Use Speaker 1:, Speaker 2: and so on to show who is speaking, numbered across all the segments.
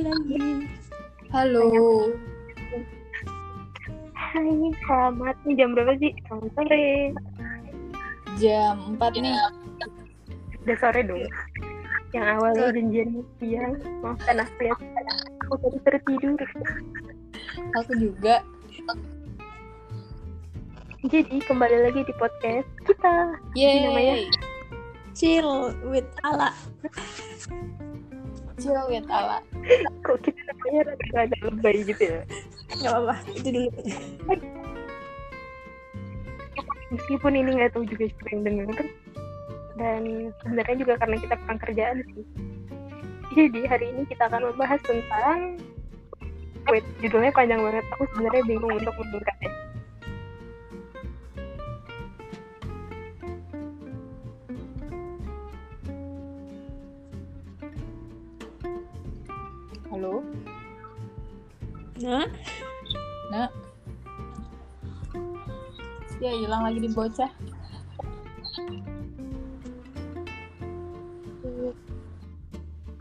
Speaker 1: lagi.
Speaker 2: Halo.
Speaker 3: Hai, selamat. Ini jam berapa sih? Selamat sore.
Speaker 2: Jam 4 nih.
Speaker 3: Udah sore dong. Yang awalnya janjian siang. Maafkan aku ya. Aku tadi tertidur.
Speaker 2: Aku juga.
Speaker 3: Jadi kembali lagi di podcast kita.
Speaker 2: Yeay.
Speaker 3: namanya?
Speaker 1: Chill with Ala.
Speaker 2: Chill with Ala.
Speaker 3: Kok kita namanya rada-rada lebay gitu ya?
Speaker 1: Gak apa-apa, itu dulu.
Speaker 3: Meskipun ini nggak tahu juga siapa yang denger. Dan sebenarnya juga karena kita kurang kerjaan sih. Jadi hari ini kita akan membahas tentang Wait, judulnya panjang banget. Aku sebenarnya bingung untuk menyingkatnya.
Speaker 2: Hilang lagi di bocah.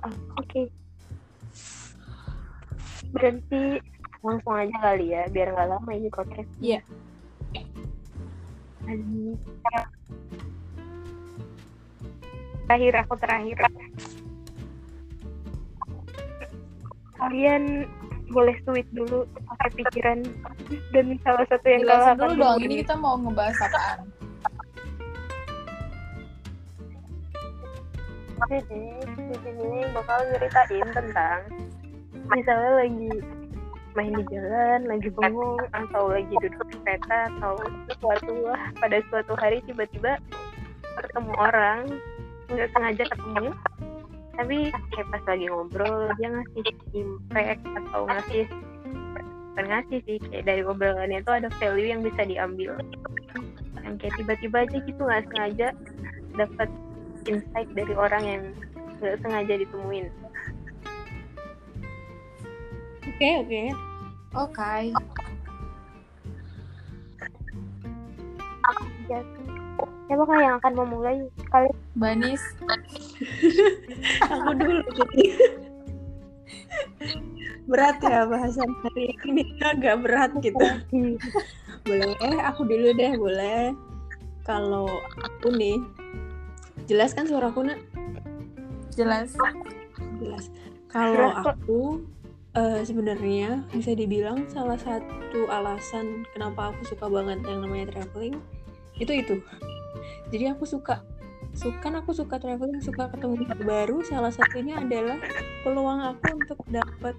Speaker 3: Ah, Oke. Berarti langsung aja kali ya, biar nggak lama ini podcast.
Speaker 2: Iya.
Speaker 3: Terakhir aku terakhir. Kalian boleh tweet dulu pakai pikiran dan salah satu yang
Speaker 2: Jelasin
Speaker 3: kalah
Speaker 2: dulu dong, ini kita mau ngebahas apaan?
Speaker 3: Jadi di sini bakal nyeritain tentang misalnya lagi main di jalan, lagi bengong atau lagi duduk di kereta atau sesuatu lah pada suatu hari tiba-tiba ketemu orang nggak sengaja ketemu tapi kayak pas lagi ngobrol dia ngasih impact atau ngasih bukan ngasih sih kayak dari obrolannya itu ada value yang bisa diambil yang kayak tiba-tiba aja gitu nggak sengaja dapat insight dari orang yang nggak sengaja ditemuin.
Speaker 1: oke oke.
Speaker 2: Oke.
Speaker 3: Ya, siapa kah yang akan memulai? Kali
Speaker 2: Banis.
Speaker 1: Aku dulu. jadi. berat ya bahasan hari ini agak berat gitu. Boleh, aku dulu deh, boleh. Kalau aku nih, jelas kan suaraku nak?
Speaker 2: Jelas.
Speaker 1: Jelas. Kalau aku eh, sebenarnya bisa dibilang salah satu alasan kenapa aku suka banget yang namanya traveling itu itu. Jadi aku suka suka aku suka traveling, suka ketemu hal baru. Salah satunya adalah peluang aku untuk dapat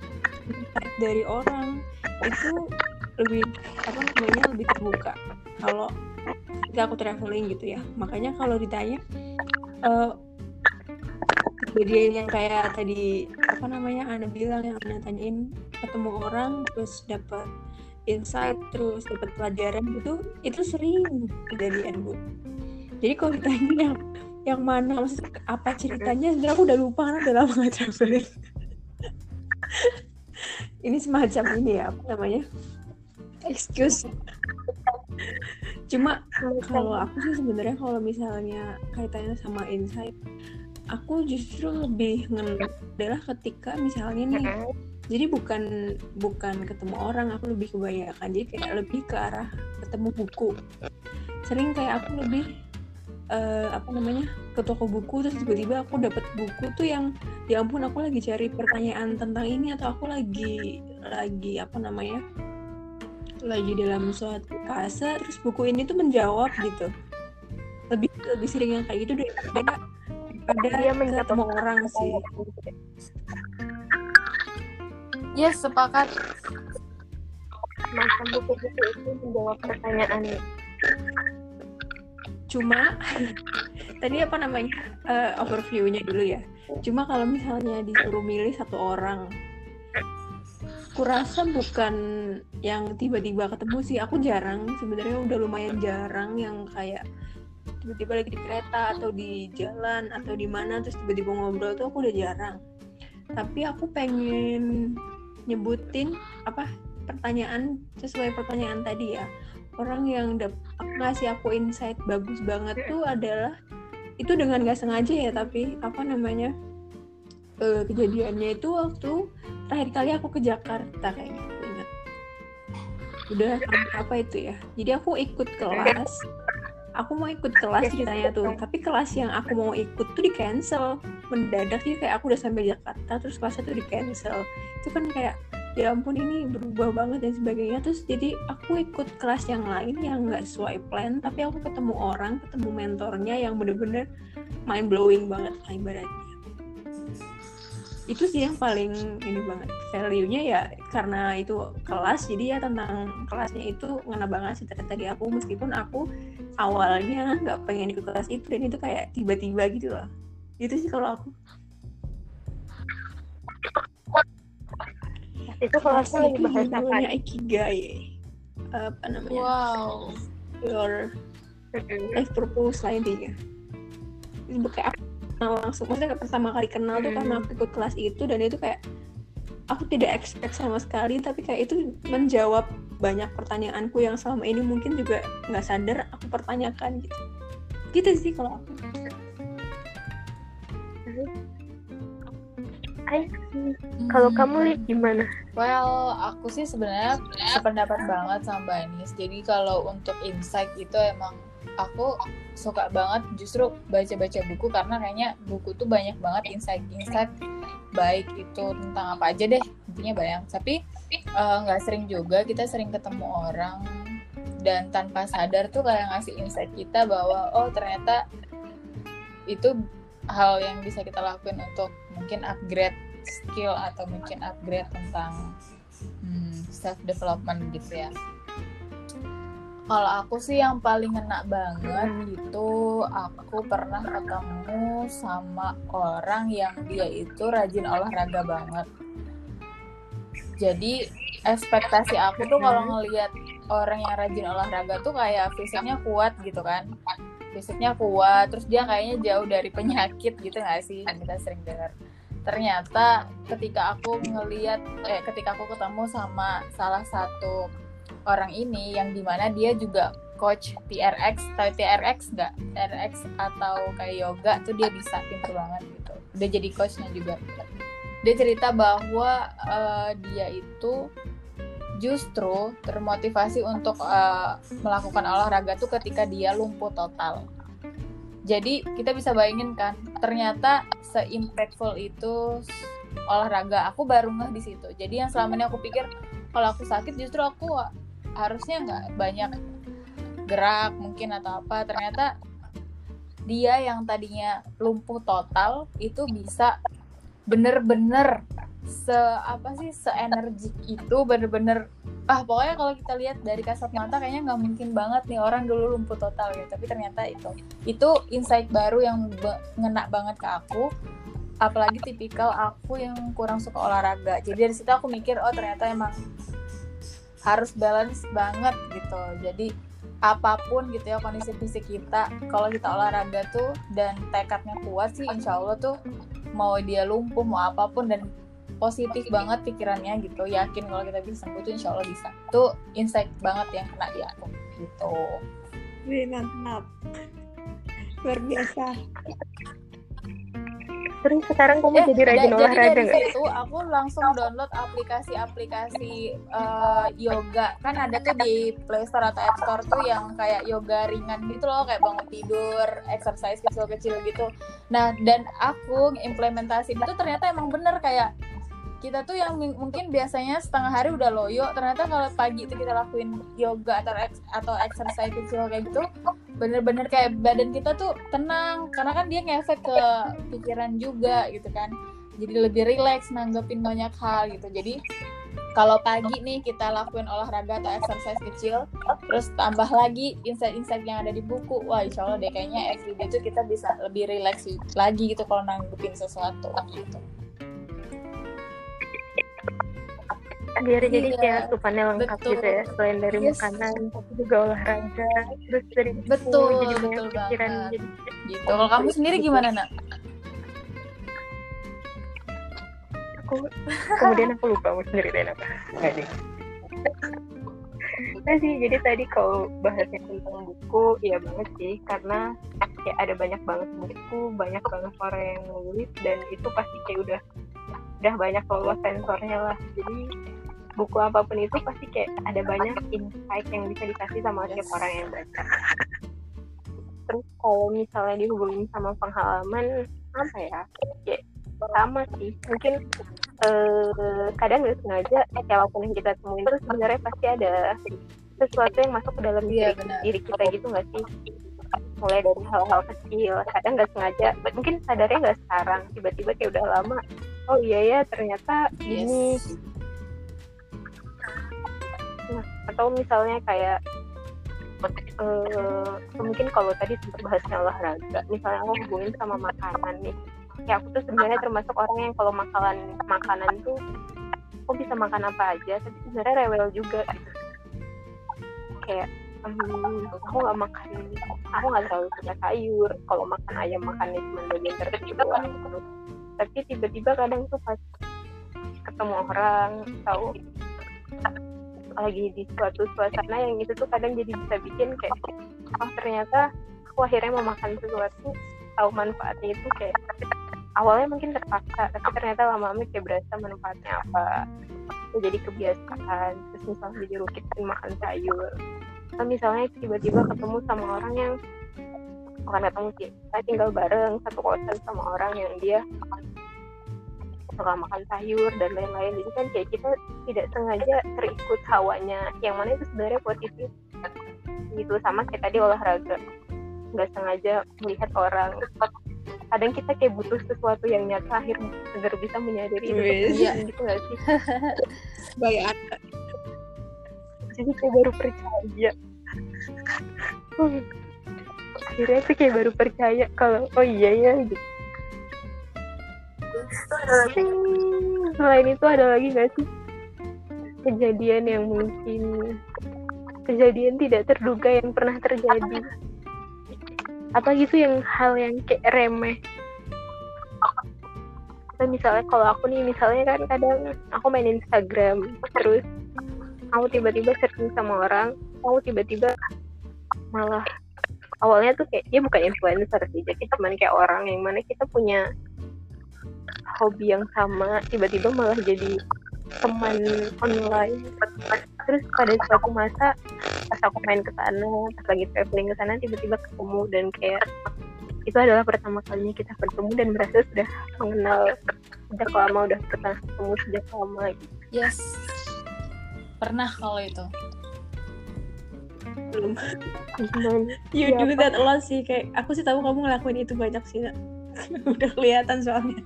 Speaker 1: insight dari orang itu lebih apa namanya lebih terbuka. Kalau ketika aku traveling gitu ya. Makanya kalau ditanya eh, kejadian yang kayak tadi apa namanya Ana bilang yang Ana tanyain ketemu orang terus dapat insight terus dapat pelajaran gitu itu sering kejadian bu jadi kalau ditanya yang yang mana maksudnya apa ceritanya sebenarnya aku udah lupa karena udah lama nggak traveling ini semacam ini ya apa namanya? Excuse. Cuma kalau aku sih sebenarnya kalau misalnya kaitannya sama insight aku justru lebih ngen adalah ketika misalnya nih jadi bukan bukan ketemu orang aku lebih kebanyakan jadi kayak lebih ke arah ketemu buku. Sering kayak aku lebih eh, apa namanya ke toko buku terus tiba-tiba aku dapat buku tuh yang ya ampun aku lagi cari pertanyaan tentang ini atau aku lagi lagi apa namanya lagi dalam suatu fase terus buku ini tuh menjawab gitu. Lebih lebih sering yang kayak gitu daripada daripada
Speaker 3: dia
Speaker 1: ketemu orang sih.
Speaker 2: Yes, sepakat.
Speaker 3: macam buku-buku itu menjawab pertanyaan
Speaker 1: cuma tadi apa namanya eh, overviewnya dulu ya. Cuma kalau misalnya disuruh milih satu orang kurasa bukan yang tiba-tiba ketemu sih. Aku jarang sebenarnya udah lumayan jarang yang kayak tiba-tiba lagi di kereta atau di jalan atau di mana terus tiba-tiba ngobrol tuh aku udah jarang. Tapi aku pengen nyebutin apa pertanyaan sesuai pertanyaan tadi ya orang yang ngasih aku insight bagus banget tuh adalah itu dengan gak sengaja ya tapi apa namanya eh, kejadiannya itu waktu terakhir kali aku ke Jakarta kayaknya aku ingat. Udah apa itu ya? Jadi aku ikut kelas aku mau ikut kelas ceritanya tuh tapi kelas yang aku mau ikut tuh di cancel mendadak sih kayak aku udah sampai Jakarta terus kelasnya tuh di cancel. Itu kan kayak ya ampun ini berubah banget dan sebagainya. Terus jadi aku ikut kelas yang lain yang nggak sesuai plan tapi aku ketemu orang ketemu mentornya yang bener-bener mind blowing banget lah ibaratnya. Itu sih yang paling ini banget. Value-nya ya karena itu kelas jadi ya tentang kelasnya itu ngena banget sih ternyata di aku meskipun aku awalnya nggak pengen ikut kelas itu dan itu kayak tiba-tiba gitu loh itu sih kalau aku
Speaker 3: itu kelasnya lagi
Speaker 1: itu
Speaker 3: bahas apa?
Speaker 1: ikigai apa namanya?
Speaker 2: Wow.
Speaker 1: your life purpose lah intinya. Itu kayak aku kenal langsung. Maksudnya pertama kali kenal tuh karena aku ikut kelas itu dan itu kayak aku tidak expect sama sekali tapi kayak itu menjawab banyak pertanyaanku yang selama ini mungkin juga nggak sadar aku pertanyakan gitu. Gitu sih kalau aku
Speaker 3: I see. kalau
Speaker 2: Hmm.
Speaker 3: kamu lihat gimana
Speaker 2: Well, aku sih sebenarnya sependapat banget sama Mbak Anis. Jadi kalau untuk insight itu emang aku suka banget justru baca-baca buku karena kayaknya buku tuh banyak banget insight-insight baik itu tentang apa aja deh intinya banyak. Tapi eh, nggak sering juga kita sering ketemu orang dan tanpa sadar tuh kayak ngasih insight kita bahwa oh ternyata itu hal yang bisa kita lakuin untuk mungkin upgrade skill atau mungkin upgrade tentang hmm, self development gitu ya. Kalau aku sih yang paling ngena banget itu aku pernah ketemu sama orang yang dia itu rajin olahraga banget. Jadi ekspektasi aku tuh kalau ngelihat orang yang rajin olahraga tuh kayak fisiknya kuat gitu kan. Fisiknya kuat, terus dia kayaknya jauh dari penyakit gitu gak sih? Yang kita sering dengar. Ternyata ketika aku ngeliat eh ketika aku ketemu sama salah satu orang ini yang di mana dia juga coach TRX tahu TRX nggak? TRX atau kayak yoga tuh dia bisa pinter banget gitu. Dia jadi coachnya juga. Dia cerita bahwa eh, dia itu justru termotivasi untuk eh, melakukan olahraga tuh ketika dia lumpuh total jadi kita bisa bayangin kan, ternyata se-impactful itu olahraga. Aku baru ngeh di situ. Jadi yang selama ini aku pikir kalau aku sakit justru aku harusnya nggak banyak gerak mungkin atau apa. Ternyata dia yang tadinya lumpuh total itu bisa bener-bener se apa sih seenergik itu bener-bener ah pokoknya kalau kita lihat dari kasat mata kayaknya nggak mungkin banget nih orang dulu lumpuh total gitu. Tapi ternyata itu itu insight baru yang ngena banget ke aku. Apalagi tipikal aku yang kurang suka olahraga. Jadi dari situ aku mikir oh ternyata emang harus balance banget gitu. Jadi apa pun gitu ya kondisi fisik kita kalau kita olahraga tuh dan tekadnya kuat sih insya Allah tuh mau dia lumpuh mau apa pun dan positif banget pikirannya gitu yakin kalau kita bisa sembuh tuh insya Allah bisa. Itu insight banget yang kena di aku gitu.
Speaker 1: Wih, mantap. Luar biasa.
Speaker 3: Terus sekarang kamu
Speaker 2: Eh,
Speaker 3: jadi rajin
Speaker 2: da-
Speaker 3: olahraga
Speaker 2: jadi dari
Speaker 3: nggak?
Speaker 2: situ aku langsung download aplikasi-aplikasi eh, yoga. Kan ada tuh di Play Store atau App Store tuh yang kayak yoga ringan gitu loh kayak bangun tidur exercise kecil-kecil gitu. Nah dan aku implementasi itu ternyata emang bener kayak kita tuh yang mungkin biasanya setengah hari udah loyo. Ternyata kalau pagi itu kita lakuin yoga atau ex- atau exercise kecil kayak gitu bener-bener kayak badan kita tuh tenang. Karena kan dia ngefek ke pikiran juga gitu kan. Jadi lebih rileks nanggepin banyak hal gitu. Jadi kalau pagi nih kita lakuin olahraga atau exercise kecil terus tambah lagi insight-insight yang ada di buku. Wah insya Allah deh kayaknya everyday tuh kita bisa lebih rileks lagi gitu kalau nanggepin sesuatu gitu
Speaker 3: biar jadi
Speaker 2: Iya,
Speaker 3: kayak asupannya lengkap
Speaker 2: betul.
Speaker 3: gitu ya selain dari
Speaker 2: Yes.
Speaker 3: makanan tapi juga olahraga terus dari buku,
Speaker 2: Betul,
Speaker 3: jadi banyak
Speaker 2: betul
Speaker 3: pikiran jadi
Speaker 2: gitu. Kalau kamu sendiri gimana nak?
Speaker 3: Aku kemudian aku lupa mau ceritain apa. Nggak nah sih jadi tadi kalau bahasnya tentang buku iya banget sih karena ya ada banyak banget buku banyak banget orang yang nulis dan itu pasti kayak udah udah banyak lolos sensornya lah. Jadi buku apa pun itu pasti kayak ada banyak insight yang bisa dikasih sama setiap orang yang baca. Terus kalau misalnya dihubungin sama pengalaman apa ya? Ya sama sih. Mungkin eh, kadang nggak sengaja eh, siapa pun yang kita temuin terus sebenarnya pasti ada sesuatu yang masuk ke dalam
Speaker 2: Iya,
Speaker 3: diri,
Speaker 2: benar.
Speaker 3: diri kita gitu nggak sih? Mulai dari hal-hal kecil kadang nggak sengaja mungkin sadarnya nggak sekarang. Tiba-tiba kayak udah lama oh iya ya ternyata
Speaker 2: Yes.
Speaker 3: Atau misalnya kayak eh, mungkin kalau tadi sempat bahasnya olahraga misalnya aku hubungin sama makanan nih. Ya aku tuh sebenarnya termasuk orang yang kalau makanan makanan tuh aku bisa makan apa aja tapi sebenarnya rewel juga. Kayak hmm, aku nggak makan aku nggak terlalu suka sayur. Kalau makan ayam makannya cuma bagian tertentu. Tapi tiba-tiba kadang tuh pas ketemu orang tahu lagi di suatu suasana yang itu tuh kadang jadi bisa bikin kayak oh ternyata aku akhirnya mau makan sesuatu tahu manfaatnya itu kayak awalnya mungkin terpaksa tapi ternyata lama-lama kayak berasa manfaatnya apa. Jadi kebiasaan terus misalnya jadi rutin makan sayur. Atau misalnya tiba-tiba ketemu sama orang yang bukan ketemu sih saya tinggal bareng satu kosan sama orang yang dia suka makan sayur dan lain-lain. Jadi kan kayak kita tidak sengaja terikut hawanya. Yang mana itu sebenarnya positif gitu sama kayak tadi olahraga. Nggak sengaja melihat orang. Kadang kita kayak butuh sesuatu yang nyata akhirnya agar bisa menyadari itu kepentingan gitu nggak sih?
Speaker 1: Bayar.
Speaker 3: jadi kayak baru percaya. Akhirnya tuh kayak baru percaya kalau oh iya ya gitu selain itu ada lagi nggak sih? Kejadian yang mungkin kejadian tidak terduga yang pernah terjadi. Apa gitu yang hal yang kayak remeh? Atau misalnya kalau aku nih misalnya kan kadang aku main Instagram terus aku tiba-tiba searching sama orang aku tiba-tiba malah awalnya tuh kayak dia bukan influencer sih jadi teman kayak orang yang mana kita punya hobi yang sama tiba-tiba malah jadi teman online terus pada suatu masa pas aku main ke sana pas lagi traveling ke sana tiba-tiba ketemu dan kayak itu adalah pertama kalinya kita bertemu dan merasa sudah mengenal sejak lama udah pernah ketemu sejak lama gitu.
Speaker 2: Yes. Pernah kalau itu.
Speaker 1: Belum.
Speaker 3: gimana
Speaker 1: You do
Speaker 3: Siapa?
Speaker 1: that a lot sih kayak aku sih tahu kamu ngelakuin itu banyak sih udah kelihatan soalnya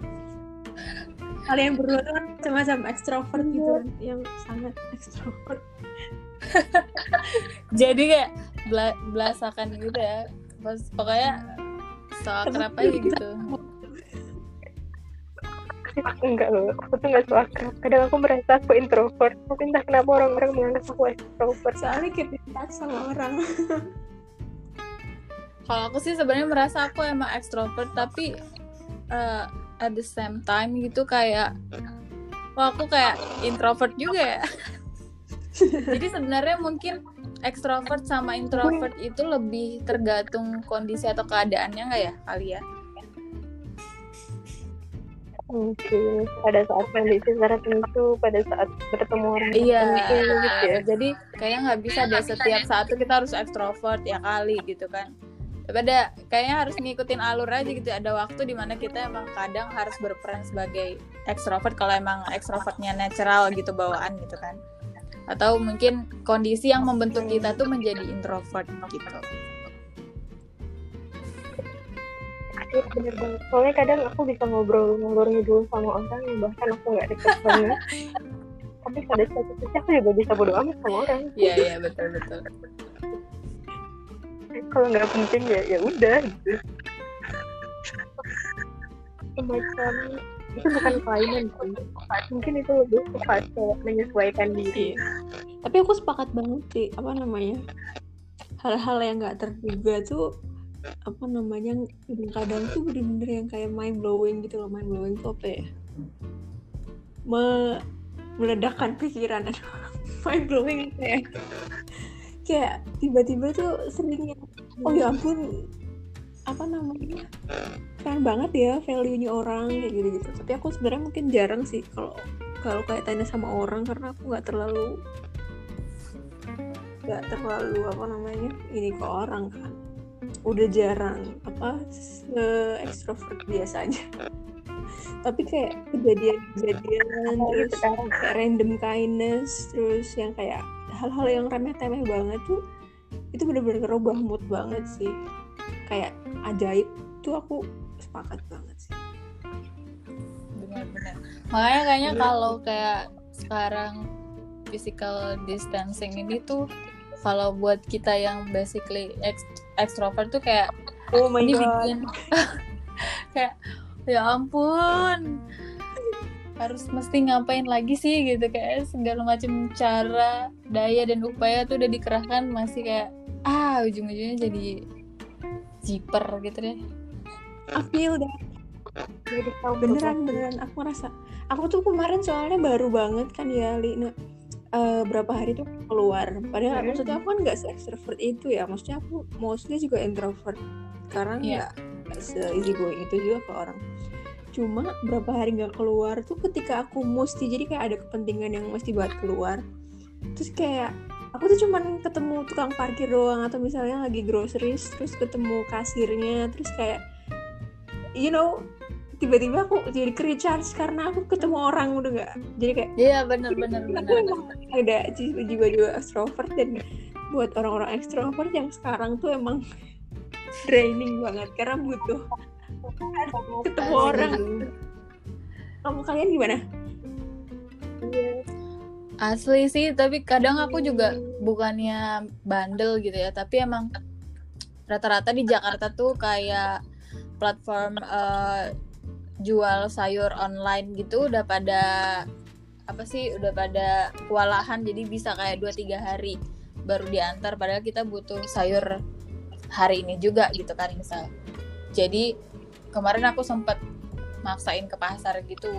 Speaker 1: kalian berdua tuh kan semacam ekstrovert gitu kan. yang sangat ekstrovert
Speaker 2: Jadi kayak bela- belasakan gitu ya. Pas pokoknya so akrab aja gitu.
Speaker 3: enggak loh aku tuh nggak suka akrab kadang aku merasa aku introvert. Tapi entah kenapa orang-orang menganggap aku extrovert.
Speaker 1: Soalnya in touch sama orang.
Speaker 2: Kalau aku sih sebenarnya merasa aku emang ekstrovert tapi eh, at the same time gitu kayak wah aku kayak introvert juga ya. Jadi sebenarnya mungkin ekstrovert sama introvert itu lebih tergantung kondisi atau keadaannya nggak ya kali ya?
Speaker 3: mungkin pada saat kondisi tertentu pada saat bertemu orang
Speaker 2: Iya,
Speaker 3: gitu ya
Speaker 2: jadi kayaknya nggak bisa deh setiap saat tuh kita harus ekstrovert ya kali gitu kan. Pada kayaknya harus ngikutin alur aja gitu. Ada waktu di mana kita emang kadang harus berperan sebagai ekstrovert kalau emang ekstrovertnya natural gitu bawaan gitu kan. Atau mungkin kondisi yang membentuk kita tuh menjadi introvert gitu.
Speaker 3: Iya, bener banget soalnya kadang aku bisa ngobrol ngobrol dulu sama orang yang bahkan aku nggak deket banget tapi pada suatu sisi aku juga bisa bodo amat sama orang
Speaker 2: Iya iya betul betul.
Speaker 3: Kalau nggak penting ya ya udah. Gitu semacam itu bukan kelainan sih. Mungkin itu lebih ke fase menyesuaikan diri.
Speaker 1: Tapi aku sepakat banget sih apa namanya hal-hal yang nggak terduga tuh apa namanya kadang tuh bener-bener yang kayak mind blowing gitu loh. Mind blowing tuh apa ya? Me- meledakkan pikiran. Mind blowing kayak kayak tiba-tiba tuh sering yang oh ya ampun. Apa namanya? Keren banget ya value-nya orang kayak gitu gitu tapi aku sebenarnya mungkin jarang sih kalau kalau kayak tanya sama orang karena aku nggak terlalu nggak terlalu apa namanya ini ke orang kan. Udah jarang apa se ekstrovert biasanya. Tapi kayak kejadian-kejadian terus kayak random kindness terus yang kayak hal-hal yang remeh-temeh banget tuh itu bener-bener ngerubah mood banget sih. Kayak ajaib tuh aku sepakat banget sih.
Speaker 2: Benar-benar makanya kayaknya kalau kayak sekarang physical distancing ini tuh kalau buat kita yang basically ex- extrovert tuh kayak
Speaker 1: oh my
Speaker 2: ini
Speaker 1: god.
Speaker 2: bikin kayak ya ampun harus mesti ngapain lagi sih gitu kayak segala macam cara daya dan upaya tuh udah dikerahkan masih kayak ah ujung-ujungnya jadi jiper gitu deh.
Speaker 1: I feel that
Speaker 3: jadi tahu
Speaker 1: beneran beneran aku ngerasa aku tuh kemarin soalnya baru banget kan ya Lina eh, berapa hari tuh keluar. Padahal
Speaker 3: Hmm.
Speaker 1: maksudnya aku kan nggak se extrovert itu ya maksudnya aku mostly juga introvert. Karena
Speaker 2: Iya.
Speaker 1: nggak nggak se easy going itu juga ke orang cuma berapa hari nggak keluar tuh ketika aku mesti jadi kayak ada kepentingan yang mesti buat keluar. Terus kayak aku tuh cuman ketemu tukang parkir doang atau misalnya lagi groceries terus ketemu kasirnya terus kayak you know tiba-tiba aku jadi ke recharge karena aku ketemu orang udah nggak? Jadi kayak
Speaker 2: iya
Speaker 1: aku
Speaker 2: bener
Speaker 1: emang ada ji- jiwa-jiwa extrovert dan buat orang-orang extrovert yang sekarang tuh emang draining banget karena butuh ketemu orang. kamu kalian gimana?
Speaker 2: Asli sih tapi kadang aku juga bukannya bandel gitu ya tapi emang rata-rata di Jakarta tuh kayak platform eh, jual sayur online gitu udah pada apa sih udah pada kewalahan jadi bisa kayak 2-3 hari baru diantar padahal kita butuh sayur hari ini juga gitu kan misal. Jadi kemarin aku sempet maksain ke pasar gitu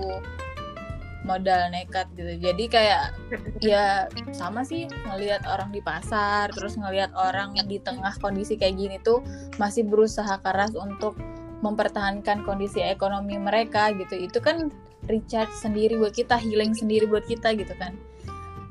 Speaker 2: modal nekat gitu. Jadi kayak ya sama sih ngelihat orang di pasar terus ngelihat orang di tengah kondisi kayak gini tuh masih berusaha keras untuk mempertahankan kondisi ekonomi mereka gitu. Itu kan recharge sendiri buat kita healing sendiri buat kita gitu kan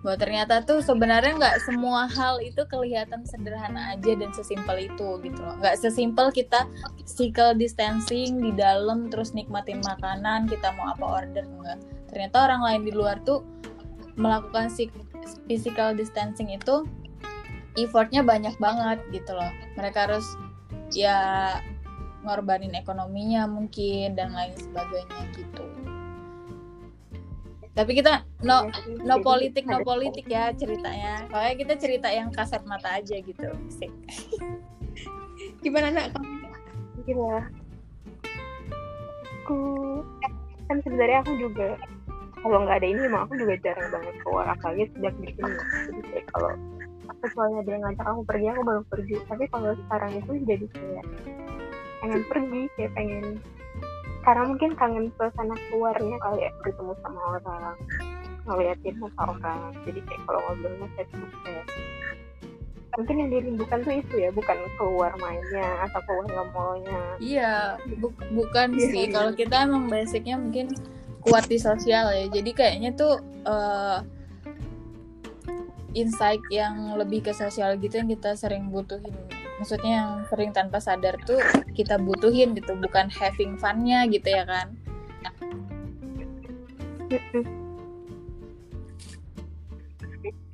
Speaker 2: bahwa ternyata tuh sebenarnya nggak semua hal itu kelihatan sederhana aja dan sesimpel itu gitu loh. Nggak sesimpel kita physical distancing di dalam terus nikmatin makanan kita mau apa order enggak ternyata orang lain di luar tuh melakukan si- physical distancing itu effortnya banyak banget gitu loh. Mereka harus ya ngorbanin ekonominya mungkin dan lain sebagainya gitu tapi kita no no politik no politik ya ceritanya soalnya kita cerita yang kasat mata aja gitu sih
Speaker 1: gimana nak kamu
Speaker 3: Gila. Aku kan sebenarnya aku juga kalau nggak ada ini emang aku juga jarang banget keluar apalagi sejak di sini. Jadi kayak kalau kecuali ada yang ngajak aku pergi aku baru pergi. Tapi kalau sekarang itu jadi kayak pengen pergi kayak pengen karena mungkin kangen suasana keluarnya kali ya ketemu sama orang ngeliatin muka orang. Jadi kayak kalau ngobrolnya kayak kayak mungkin yang dirindukan tuh itu ya bukan keluar mainnya atau keluar nge-mallnya
Speaker 2: iya bu- bukan
Speaker 3: Iya,
Speaker 2: sih.
Speaker 3: iya.
Speaker 2: kalau kita emang basicnya mungkin kuat di sosial ya. Jadi kayaknya tuh eh, insight yang lebih ke sosial gitu yang kita sering butuhin maksudnya yang sering tanpa sadar tuh kita butuhin gitu bukan having funnya gitu ya kan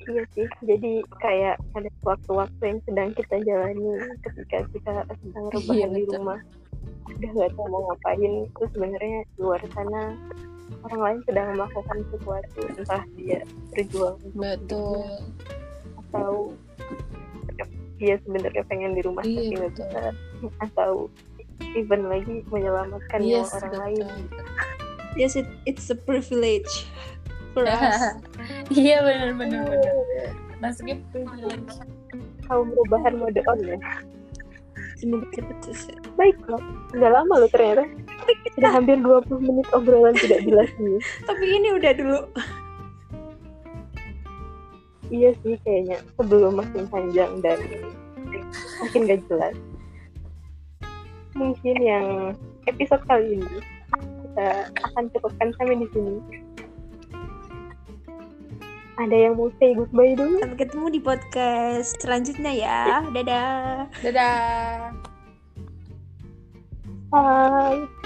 Speaker 3: Iya sih, jadi kayak ada waktu-waktu yang sedang kita jalani ketika kita sedang rebahan
Speaker 2: Iya,
Speaker 3: di
Speaker 2: betul.
Speaker 3: rumah. Udah nggak tahu mau ngapain, terus sebenarnya luar sana orang lain sedang melakukan sesuatu, entah dia berjuang
Speaker 2: betul
Speaker 3: atau dia sebenarnya pengen di rumah
Speaker 2: Iya,
Speaker 3: tapi nggak bisa, atau even lagi menyelamatkan nyawa
Speaker 2: yes
Speaker 3: orang lain.
Speaker 2: betul.
Speaker 1: Yes it, it's a privilege for us.
Speaker 2: Iya benar benar benar. Masuknya privilege.
Speaker 3: Kamu perubahan mode on ya?
Speaker 1: semoga cepat selesai.
Speaker 3: Baik loh, udah lama loh ternyata. Sudah hampir 20 menit obrolan tidak jelas nih.
Speaker 1: tapi ini udah dulu
Speaker 3: Iya sih kayaknya sebelum makin panjang dan makin gak jelas. mungkin yang episode kali ini kita akan cukupkan sampai di sini. Ada yang mau say goodbye dulu?
Speaker 1: Sampai ketemu di podcast selanjutnya ya. Dadah.
Speaker 2: Dadah.
Speaker 3: Bye.